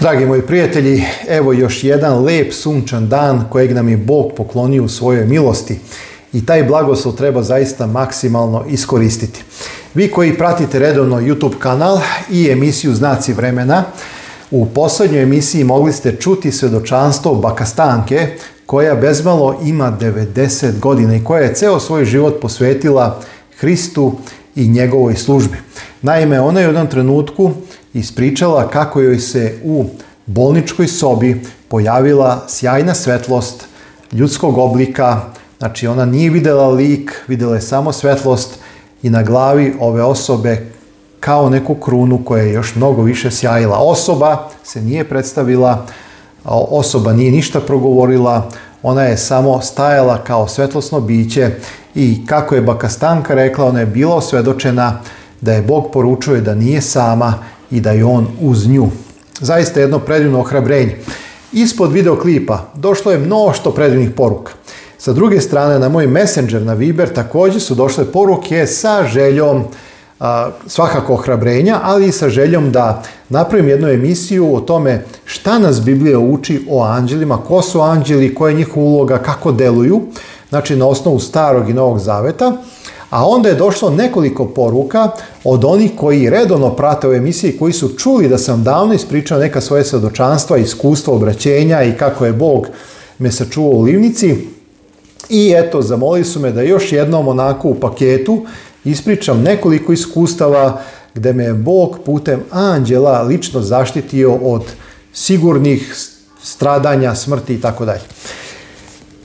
Dragi moji prijatelji, evo još jedan lep sunčan dan kojeg nam je Bog poklonio u svojoj milosti i taj blagoslov treba zaista maksimalno iskoristiti. Vi koji pratite redovno YouTube kanal i emisiju Znaci vremena, u poslednjoj emisiji mogli ste čuti svedočanstvo Bakastanke koja bezmalo ima 90 godina i koja je ceo svoj život posvetila Hristu i njegovoj službi. Naime, ona je u jednom trenutku ispričala kako joj se u bolničkoj sobi pojavila sjajna svetlost ljudskog oblika, znači ona nije videla lik, videla je samo svetlost i na glavi ove osobe kao neku krunu koja je još mnogo više sjajila. Osoba se nije predstavila, osoba nije ništa progovorila, ona je samo stajala kao svetlosno biće i kako je Bakastanka rekla, ona je bila osvedočena da je Bog poručuje da nije sama i da je on uz nju. Zaista jedno predivno ohrabrenje. Ispod videoklipa došlo je mnošto predivnih poruka. Sa druge strane, na moj messenger na Viber također su došle poruke sa željom a, svakako ohrabrenja, ali i sa željom da napravim jednu emisiju o tome šta nas Biblija uči o anđelima, ko su anđeli, koja je njihova uloga, kako deluju, znači na osnovu starog i novog zaveta a onda je došlo nekoliko poruka od onih koji redovno prate ove emisije koji su čuli da sam davno ispričao neka svoje svedočanstva, iskustva, obraćenja i kako je Bog me sačuvao u livnici. I eto, zamolili su me da još jednom onako u paketu ispričam nekoliko iskustava gde me je Bog putem anđela lično zaštitio od sigurnih stradanja, smrti i tako dalje.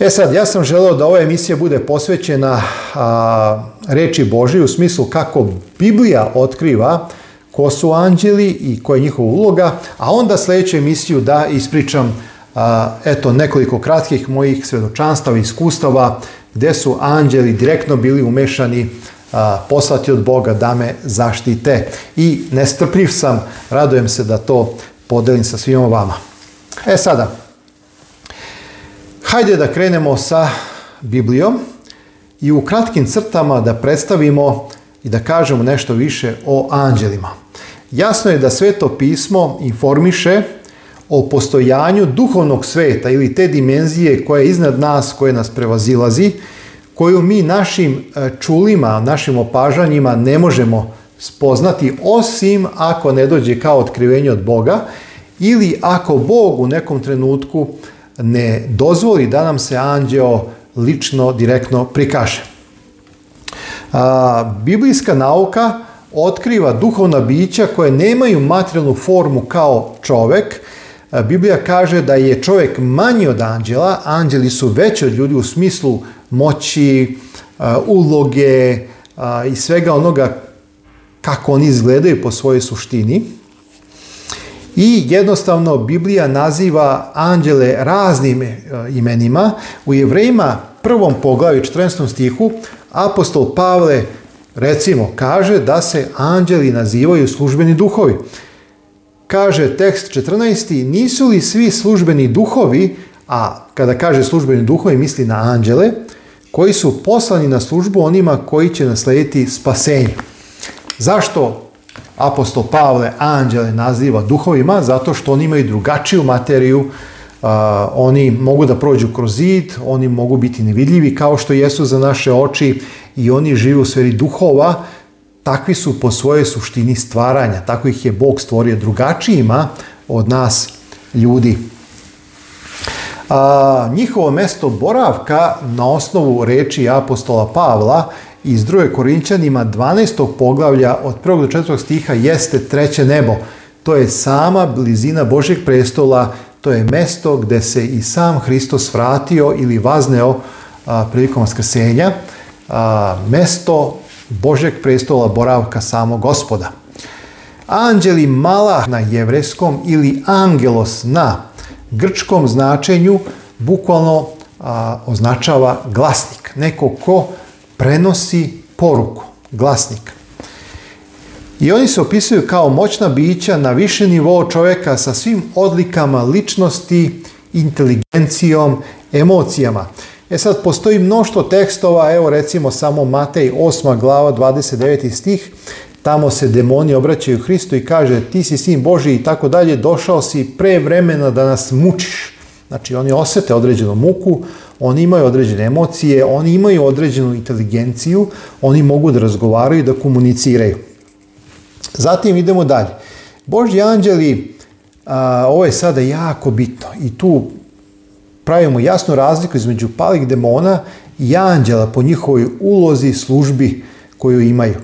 E sad, ja sam želeo da ova emisija bude posvećena a, reči Boži u smislu kako Biblija otkriva ko su anđeli i koja je njihova uloga, a onda sledeću emisiju da ispričam a, eto nekoliko kratkih mojih svedočanstava i iskustava gde su anđeli direktno bili umešani a, poslati od Boga da me zaštite. I nestrpljiv sam, radujem se da to podelim sa svima vama. E sada, Hajde da krenemo sa Biblijom i u kratkim crtama da predstavimo i da kažemo nešto više o anđelima. Jasno je da sveto pismo informiše o postojanju duhovnog sveta ili te dimenzije koja je iznad nas, koja nas prevazilazi, koju mi našim e, čulima, našim opažanjima ne možemo spoznati osim ako ne dođe kao otkrivenje od Boga ili ako Bog u nekom trenutku ne dozvoli da nam se anđeo lično, direktno prikaže. A, biblijska nauka otkriva duhovna bića koje nemaju materijalnu formu kao čovek. A, Biblija kaže da je čovek manji od anđela, anđeli su veći od ljudi u smislu moći, a, uloge i svega onoga kako oni izgledaju po svojoj suštini. I jednostavno Biblija naziva anđele raznim e, imenima. U Jevrejima prvom poglavlju 14. stihu apostol Pavle recimo kaže da se anđeli nazivaju službeni duhovi. Kaže tekst 14. Nisu li svi službeni duhovi, a kada kaže službeni duhovi misli na anđele, koji su poslani na službu onima koji će naslediti spasenje. Zašto apostol Pavle anđele naziva duhovima zato što oni imaju drugačiju materiju, Uh, oni mogu da prođu kroz zid, oni mogu biti nevidljivi kao što jesu za naše oči i oni žive u sferi duhova, takvi su po svojoj suštini stvaranja, tako ih je Bog stvorio drugačijima od nas ljudi. Uh, njihovo mesto boravka na osnovu reči apostola Pavla iz druge Korinčanima 12. poglavlja od 1. do 4. stiha jeste treće nebo. To je sama blizina Božjeg prestola, to je mesto gde se i sam Hristos vratio ili vazneo a, prilikom vaskrsenja, a, mesto Božjeg prestola boravka samog gospoda. Anđeli mala na jevreskom ili angelos na grčkom značenju bukvalno a, označava glasnik, neko ko prenosi poruku glasnika. I oni se opisuju kao moćna bića na više nivou čovjeka sa svim odlikama ličnosti, inteligencijom, emocijama. E sad, postoji mnoštvo tekstova, evo recimo samo Matej 8. glava 29. stih, tamo se demoni obraćaju Hristu i kaže ti si sin Boži i tako dalje, došao si pre vremena da nas mučiš. Znači oni osjete određenu muku, Oni imaju određene emocije, oni imaju određenu inteligenciju, oni mogu da razgovaraju da komuniciraju. Zatim idemo dalje. Božji anđeli, a, ovo je sada jako bitno i tu pravimo jasnu razliku između palih demona i anđela po njihovoj ulozi, službi koju imaju.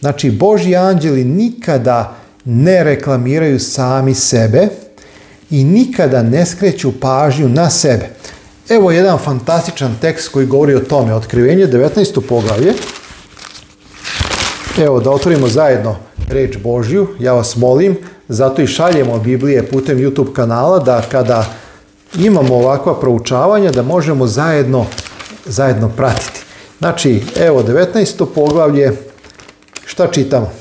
Znači, Božji anđeli nikada ne reklamiraju sami sebe i nikada ne skreću pažnju na sebe. Evo jedan fantastičan tekst koji govori o tome. Otkrivenje 19. poglavlje. Evo da otvorimo zajedno reč Božju. Ja vas molim, zato i šaljemo Biblije putem YouTube kanala da kada imamo ovakva proučavanja da možemo zajedno, zajedno pratiti. Znači, evo 19. poglavlje, šta čitamo?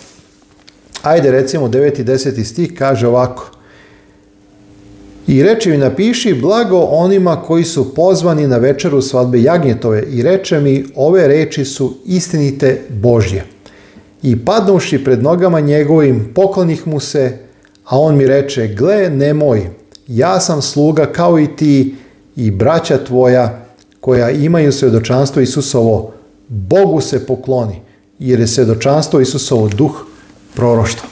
Ajde recimo 9. i 10. stih kaže ovako. I reče mi napiši blago onima koji su pozvani na večeru svadbe Jagnjetove i reče mi ove reči su istinite Božje. I padnuši pred nogama njegovim poklonih mu se, a on mi reče gle nemoj, ja sam sluga kao i ti i braća tvoja koja imaju svedočanstvo Isusovo, Bogu se pokloni jer je svedočanstvo Isusovo duh proroštvo.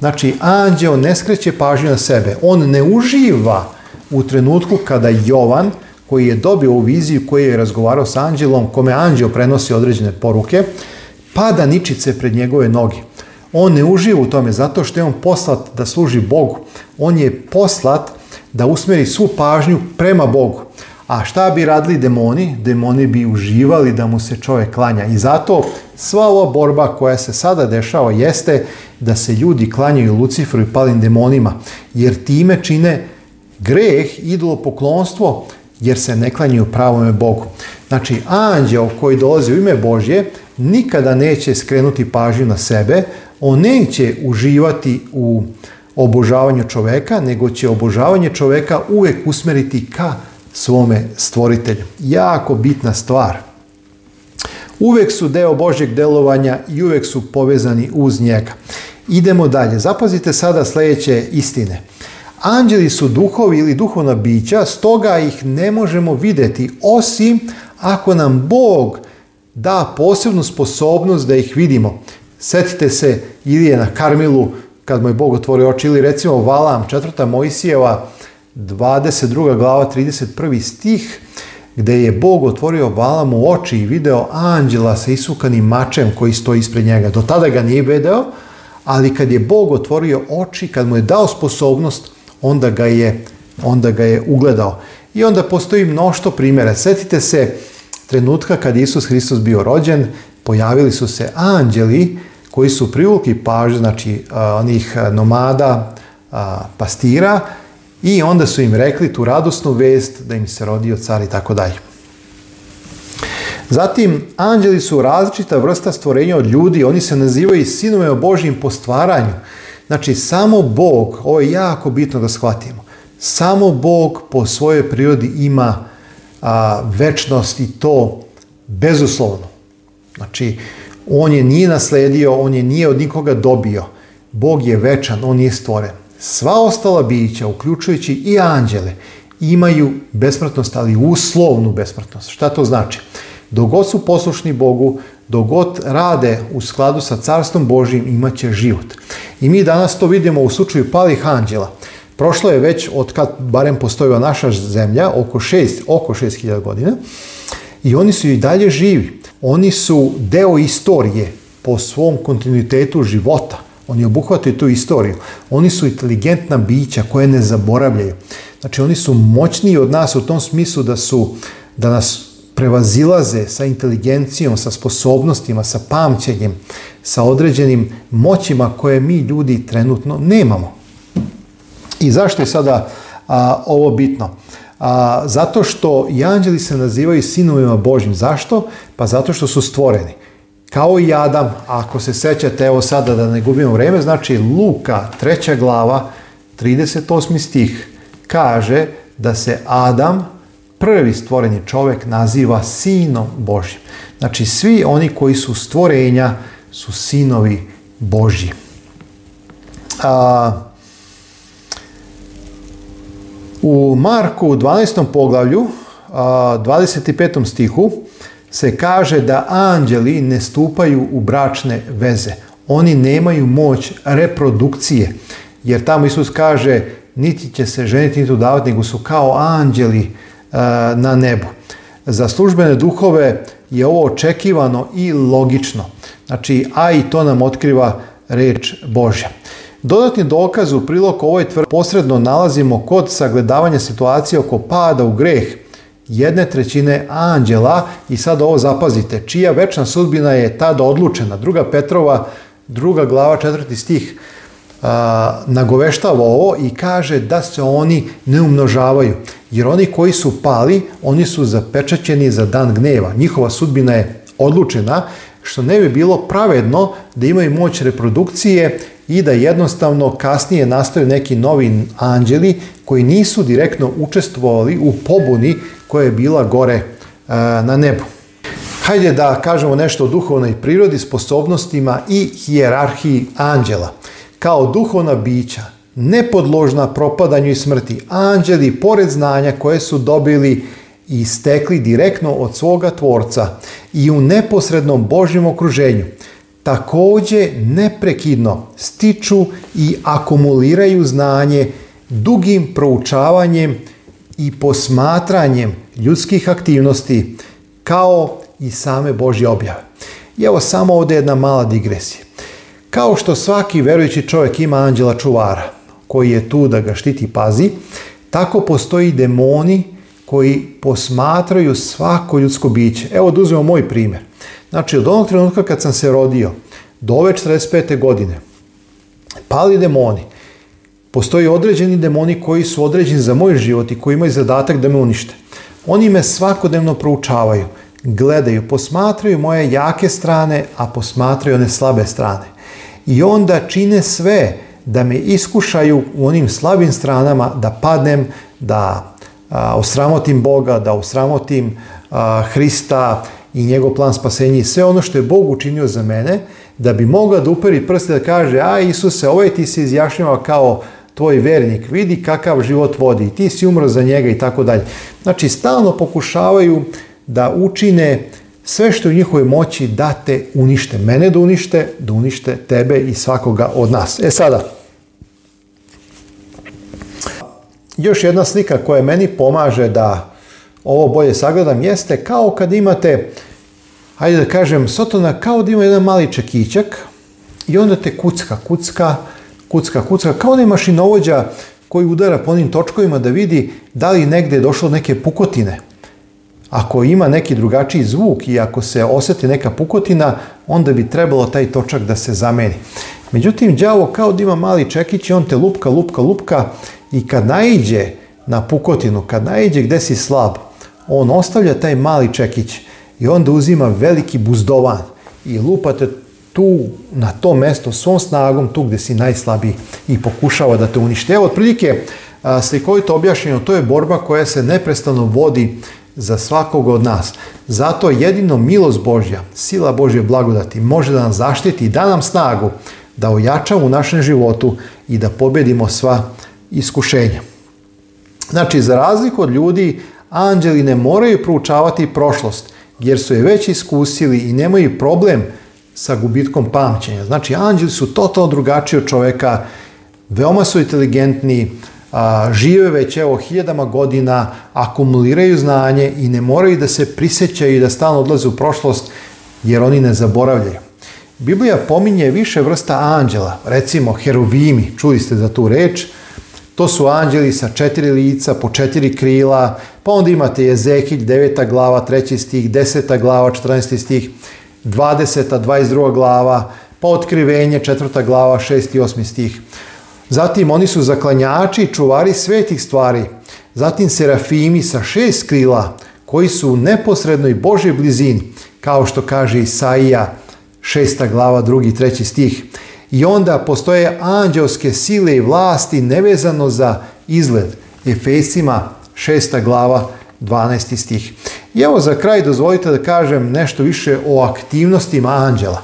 Znači, anđeo ne skreće pažnju na sebe. On ne uživa u trenutku kada Jovan, koji je dobio ovu viziju, koji je razgovarao sa anđelom, kome anđeo prenosi određene poruke, pada ničice pred njegove noge. On ne uživa u tome zato što je on poslat da služi Bogu. On je poslat da usmeri svu pažnju prema Bogu. A šta bi radili demoni? Demoni bi uživali da mu se čovjek klanja. I zato sva ova borba koja se sada dešava jeste da se ljudi klanjaju Luciferu i palim demonima, jer time čine greh, idolopoklonstvo, jer se ne klanjaju pravome Bogu. Znači, anđeo koji dolazi u ime Božje nikada neće skrenuti pažnju na sebe, on neće uživati u obožavanju čoveka, nego će obožavanje čoveka uvek usmeriti ka svome stvoritelju. Jako bitna stvar. Uvek su deo Božjeg delovanja i uvek su povezani uz njega. Idemo dalje. Zapazite sada sledeće istine. Anđeli su duhovi ili duhovna bića, stoga ih ne možemo videti, osim ako nam Bog da posebnu sposobnost da ih vidimo. Setite se Ilije na Karmilu, kad moj Bog otvori oči, ili recimo Valam, četvrta Mojsijeva 22. glava 31. stih gde je Bog otvorio Balamu oči i video anđela sa isukanim mačem koji stoji ispred njega. Do tada ga nije video, ali kad je Bog otvorio oči, kad mu je dao sposobnost, onda ga je, onda ga je ugledao. I onda postoji mnošto primjera. Setite se trenutka kad Isus Hristos bio rođen, pojavili su se anđeli koji su privukli pažnju, znači onih nomada, pastira, I onda su im rekli tu radosnu vest da im se rodio car i tako dalje. Zatim, anđeli su različita vrsta stvorenja od ljudi, oni se nazivaju i sinove o Božjim po stvaranju. Znači, samo Bog, ovo je jako bitno da shvatimo, samo Bog po svojoj prirodi ima a, večnost i to bezuslovno. Znači, on je nije nasledio, on je nije od nikoga dobio. Bog je večan, on je stvoren. Sva ostala bića, uključujući i anđele, imaju besmrtnost, ali uslovnu besmrtnost. Šta to znači? Dogod su poslušni Bogu, dogod rade u skladu sa carstvom Božijim, imaće život. I mi danas to vidimo u slučaju palih anđela. Prošlo je već, od kad barem postojila naša zemlja, oko 6, oko 6000 godina, i oni su i dalje živi. Oni su deo istorije po svom kontinuitetu života. Oni obuhvataju tu istoriju. Oni su inteligentna bića koje ne zaboravljaju. Znači oni su moćniji od nas u tom smislu da su, da nas prevazilaze sa inteligencijom, sa sposobnostima, sa pamćenjem, sa određenim moćima koje mi ljudi trenutno nemamo. I zašto je sada a, ovo bitno? A, zato što i anđeli se nazivaju sinovima Božim. Zašto? Pa zato što su stvoreni kao i Adam, ako se sećate, evo sada da ne gubimo vreme, znači Luka, treća glava, 38. stih, kaže da se Adam, prvi stvoreni čovek, naziva sinom Božjim. Znači, svi oni koji su stvorenja su sinovi Božji. A, u Marku 12. poglavlju, a, 25. stihu, se kaže da anđeli ne stupaju u bračne veze. Oni nemaju moć reprodukcije, jer tamo Isus kaže niti će se ženiti, niti udavati, nego su kao anđeli e, na nebu. Za službene duhove je ovo očekivano i logično. Znači, a i to nam otkriva reč Božja. Dodatni dokaz u prilog ovoj tvrdi posredno nalazimo kod sagledavanja situacije oko pada u greh, jedne trećine anđela i sad ovo zapazite, čija večna sudbina je tada odlučena. Druga Petrova, druga glava, četvrti stih, a, nagoveštava ovo i kaže da se oni ne umnožavaju, jer oni koji su pali, oni su zapečaćeni za dan gneva. Njihova sudbina je odlučena, što ne bi bilo pravedno da imaju moć reprodukcije i da jednostavno kasnije nastaju neki novi anđeli koji nisu direktno učestvovali u pobuni koja je bila gore e, na nebu. Hajde da kažemo nešto o duhovnoj prirodi, sposobnostima i hijerarhiji anđela. Kao duhovna bića, nepodložna propadanju i smrti, anđeli, pored znanja koje su dobili i stekli direktno od svoga tvorca i u neposrednom Božjem okruženju, takođe neprekidno stiču i akumuliraju znanje dugim proučavanjem i posmatranjem ljudskih aktivnosti kao i same Božje objave. I evo samo ovde jedna mala digresija. Kao što svaki verujući čovjek ima anđela čuvara, koji je tu da ga štiti i pazi, tako postoji demoni koji posmatraju svako ljudsko biće. Evo da uzmemo moj primer. Znači, od onog trenutka kad sam se rodio do ove 45. godine, pali demoni. Postoji određeni demoni koji su određeni za moj život i koji imaju zadatak da me unište. Oni me svakodnevno proučavaju, gledaju, posmatraju moje jake strane, a posmatraju one slabe strane. I onda čine sve da me iskušaju u onim slabim stranama, da padnem, da a, osramotim Boga, da osramotim a, Hrista i njegov plan spasenja i sve ono što je Bog učinio za mene, da bi mogao da uperi prste da kaže, a Isuse, ovaj ti se izjašnjava kao tvoj vernik, vidi kakav život vodi, ti si umro za njega i tako dalje. Znači, stalno pokušavaju da učine sve što je u njihovoj moći da te unište, mene da unište, da unište tebe i svakoga od nas. E sada, još jedna slika koja meni pomaže da ovo bolje sagledam jeste kao kad imate, hajde da kažem, Sotona kao da ima jedan mali čekićak i onda te kucka, kucka, kucka, kucka, kao onaj mašinovođa koji udara po onim točkovima da vidi da li negde je došlo neke pukotine. Ako ima neki drugačiji zvuk i ako se osjeti neka pukotina, onda bi trebalo taj točak da se zameni. Međutim, đavo kao da ima mali čekić i on te lupka, lupka, lupka I kad naiđe na pukotinu, kad naiđe gde si slab, on ostavlja taj mali čekić i onda uzima veliki buzdovan i lupate tu, na to mesto, svom snagom, tu gde si najslabiji i pokušava da te unište. Evo, otprilike, slikovito objašnjeno, to je borba koja se neprestano vodi za svakog od nas. Zato jedino milost Božja, sila Božje blagodati može da nam zaštiti i da nam snagu da ojačamo u našem životu i da pobedimo sva iskušenja. Znači, za razliku od ljudi, anđeli ne moraju proučavati prošlost, jer su je već iskusili i nemaju problem sa gubitkom pamćenja. Znači, anđeli su totalno drugačiji od čoveka, veoma su inteligentni, žive već evo hiljadama godina, akumuliraju znanje i ne moraju da se prisećaju i da stalno odlaze u prošlost, jer oni ne zaboravljaju. Biblija pominje više vrsta anđela, recimo heruvimi, čuli ste za tu reč, To su anđeli sa četiri lica, po četiri krila, pa onda imate Jezekilj, deveta glava, treći stih, deseta glava, 14. stih, 20. 22. glava, pa otkrivenje, četvrta glava, 6. i 8. stih. Zatim oni su zaklanjači i čuvari svetih stvari. Zatim serafimi sa šest krila koji su u neposrednoj Božoj blizini, kao što kaže Isaija, šesta glava, drugi, treći stih. I onda postoje anđelske sile i vlasti nevezano za izgled. Efesima 6. glava 12. stih. I evo za kraj dozvolite da kažem nešto više o aktivnostima anđela.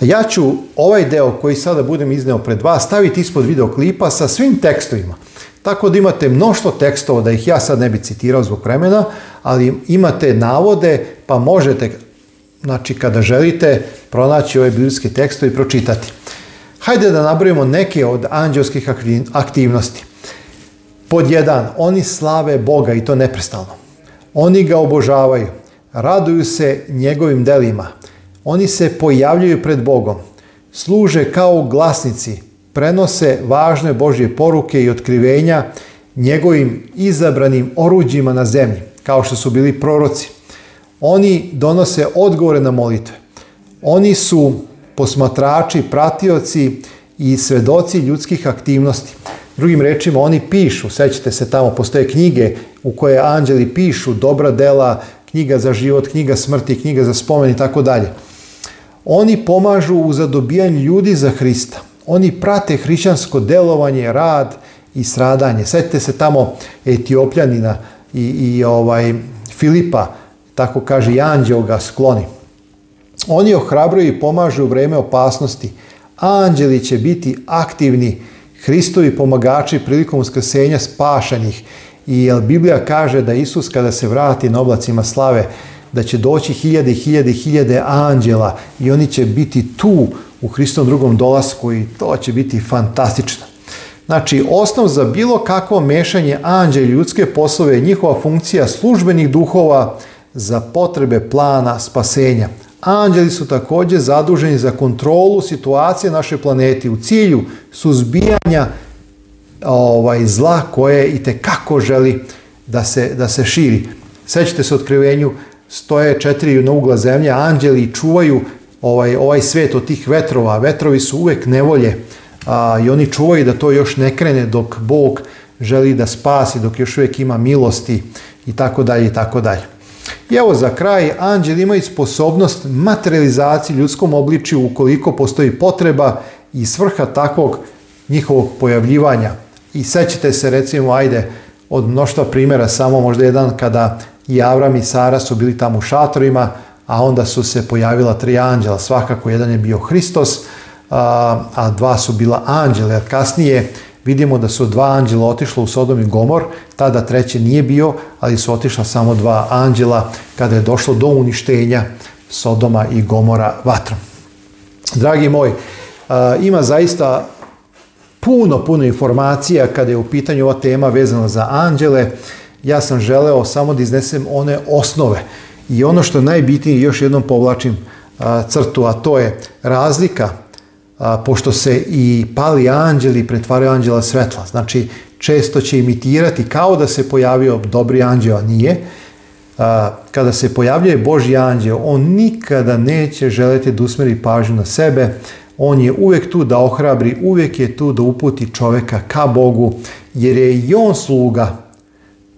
Ja ću ovaj deo koji sada budem izneo pred vas staviti ispod videoklipa sa svim tekstovima. Tako da imate mnoštvo tekstova, da ih ja sad ne bi citirao zbog vremena, ali imate navode pa možete znači kada želite pronaći ove biblijske tekste i pročitati. Hajde da nabrojimo neke od anđelskih aktivnosti. Pod jedan, oni slave Boga i to neprestalno. Oni ga obožavaju, raduju se njegovim delima. Oni se pojavljuju pred Bogom, služe kao glasnici, prenose važne Božje poruke i otkrivenja njegovim izabranim oruđima na zemlji, kao što su bili proroci Oni donose odgovore na molitve. Oni su posmatrači, pratioci i svedoci ljudskih aktivnosti. Drugim rečima, oni pišu, sećate se tamo, postoje knjige u koje anđeli pišu dobra dela, knjiga za život, knjiga smrti, knjiga za spomen i tako dalje. Oni pomažu u zadobijanju ljudi za Hrista. Oni prate hrišćansko delovanje, rad i sradanje. Sjetite se tamo Etiopljanina i, i ovaj Filipa tako kaže i anđeo ga skloni. Oni ohrabruju i pomažu u vreme opasnosti. Anđeli će biti aktivni, Hristovi pomagači prilikom uskrsenja spašenih. I jel Biblija kaže da Isus kada se vrati na oblacima slave, da će doći hiljade, hiljade, hiljade anđela i oni će biti tu u Hristom drugom dolasku i to će biti fantastično. Znači, osnov za bilo kakvo mešanje anđelja ljudske poslove je njihova funkcija službenih duhova za potrebe plana spasenja. Anđeli su takođe zaduženi za kontrolu situacije naše planeti u cilju suzbijanja ovaj, zla koje i te kako želi da se, da se širi. Sećate se otkrivenju stoje četiri na ugla zemlje, anđeli čuvaju ovaj, ovaj svet od tih vetrova. Vetrovi su uvek nevolje a, i oni čuvaju da to još ne krene dok Bog želi da spasi, dok još uvek ima milosti i tako dalje i tako dalje. I evo za kraj, anđeli imaju sposobnost materializacije ljudskom obličju ukoliko postoji potreba i svrha takvog njihovog pojavljivanja. I sećate se recimo, ajde, od mnoštva primjera, samo možda jedan kada i Avram i Sara su bili tamo u šatorima, a onda su se pojavila tri anđela. Svakako jedan je bio Hristos, a dva su bila anđele. Kasnije, vidimo da su dva anđela otišla u Sodom i Gomor, tada treće nije bio, ali su otišla samo dva anđela kada je došlo do uništenja Sodoma i Gomora vatrom. Dragi moj, ima zaista puno, puno informacija kada je u pitanju ova tema vezana za anđele. Ja sam želeo samo da iznesem one osnove. I ono što najbitnije, još jednom povlačim crtu, a to je razlika a, pošto se i pali anđeli pretvaraju anđela svetla. Znači, često će imitirati kao da se pojavio dobri anđeo, a nije. A, kada se pojavljuje Boži anđeo, on nikada neće želeti da usmeri pažnju na sebe, on je uvek tu da ohrabri, uvek je tu da uputi čoveka ka Bogu, jer je i on sluga.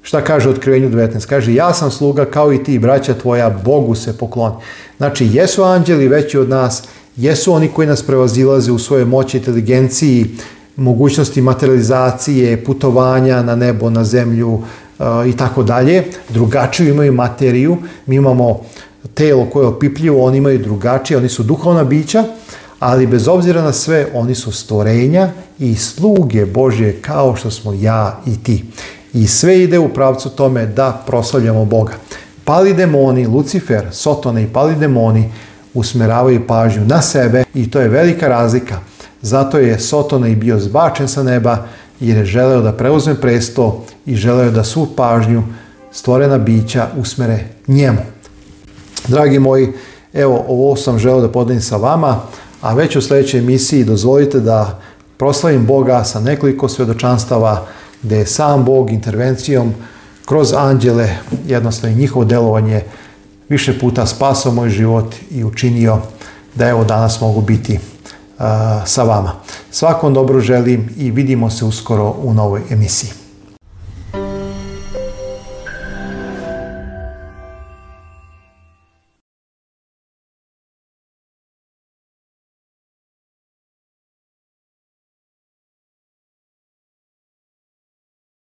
Šta kaže u otkrivenju 19? Kaže, ja sam sluga kao i ti, braća tvoja, Bogu se pokloni. Znači, jesu anđeli veći od nas, jesu oni koji nas prevazilaze u svojoj moći, inteligenciji, mogućnosti materializacije, putovanja na nebo, na zemlju e, i tako dalje. Drugačiju imaju materiju. Mi imamo telo koje je opipljivo, oni imaju drugačije, oni su duhovna bića, ali bez obzira na sve, oni su stvorenja i sluge Božje kao što smo ja i ti. I sve ide u pravcu tome da proslavljamo Boga. Pali demoni, Lucifer, Sotone i pali demoni usmeravaju pažnju na sebe i to je velika razlika. Zato je Sotona i bio zbačen sa neba jer je želeo da preuzme presto i želeo da svu pažnju stvorena bića usmere njemu. Dragi moji, evo ovo sam želeo da podelim sa vama, a već u sledećoj emisiji dozvolite da proslavim Boga sa nekoliko svedočanstava gde je sam Bog intervencijom kroz anđele, jednostavno i njihovo delovanje, više puta spasao moj život i učinio da evo danas mogu biti sa vama. Svakom dobro želim i vidimo se uskoro u novoj emisiji.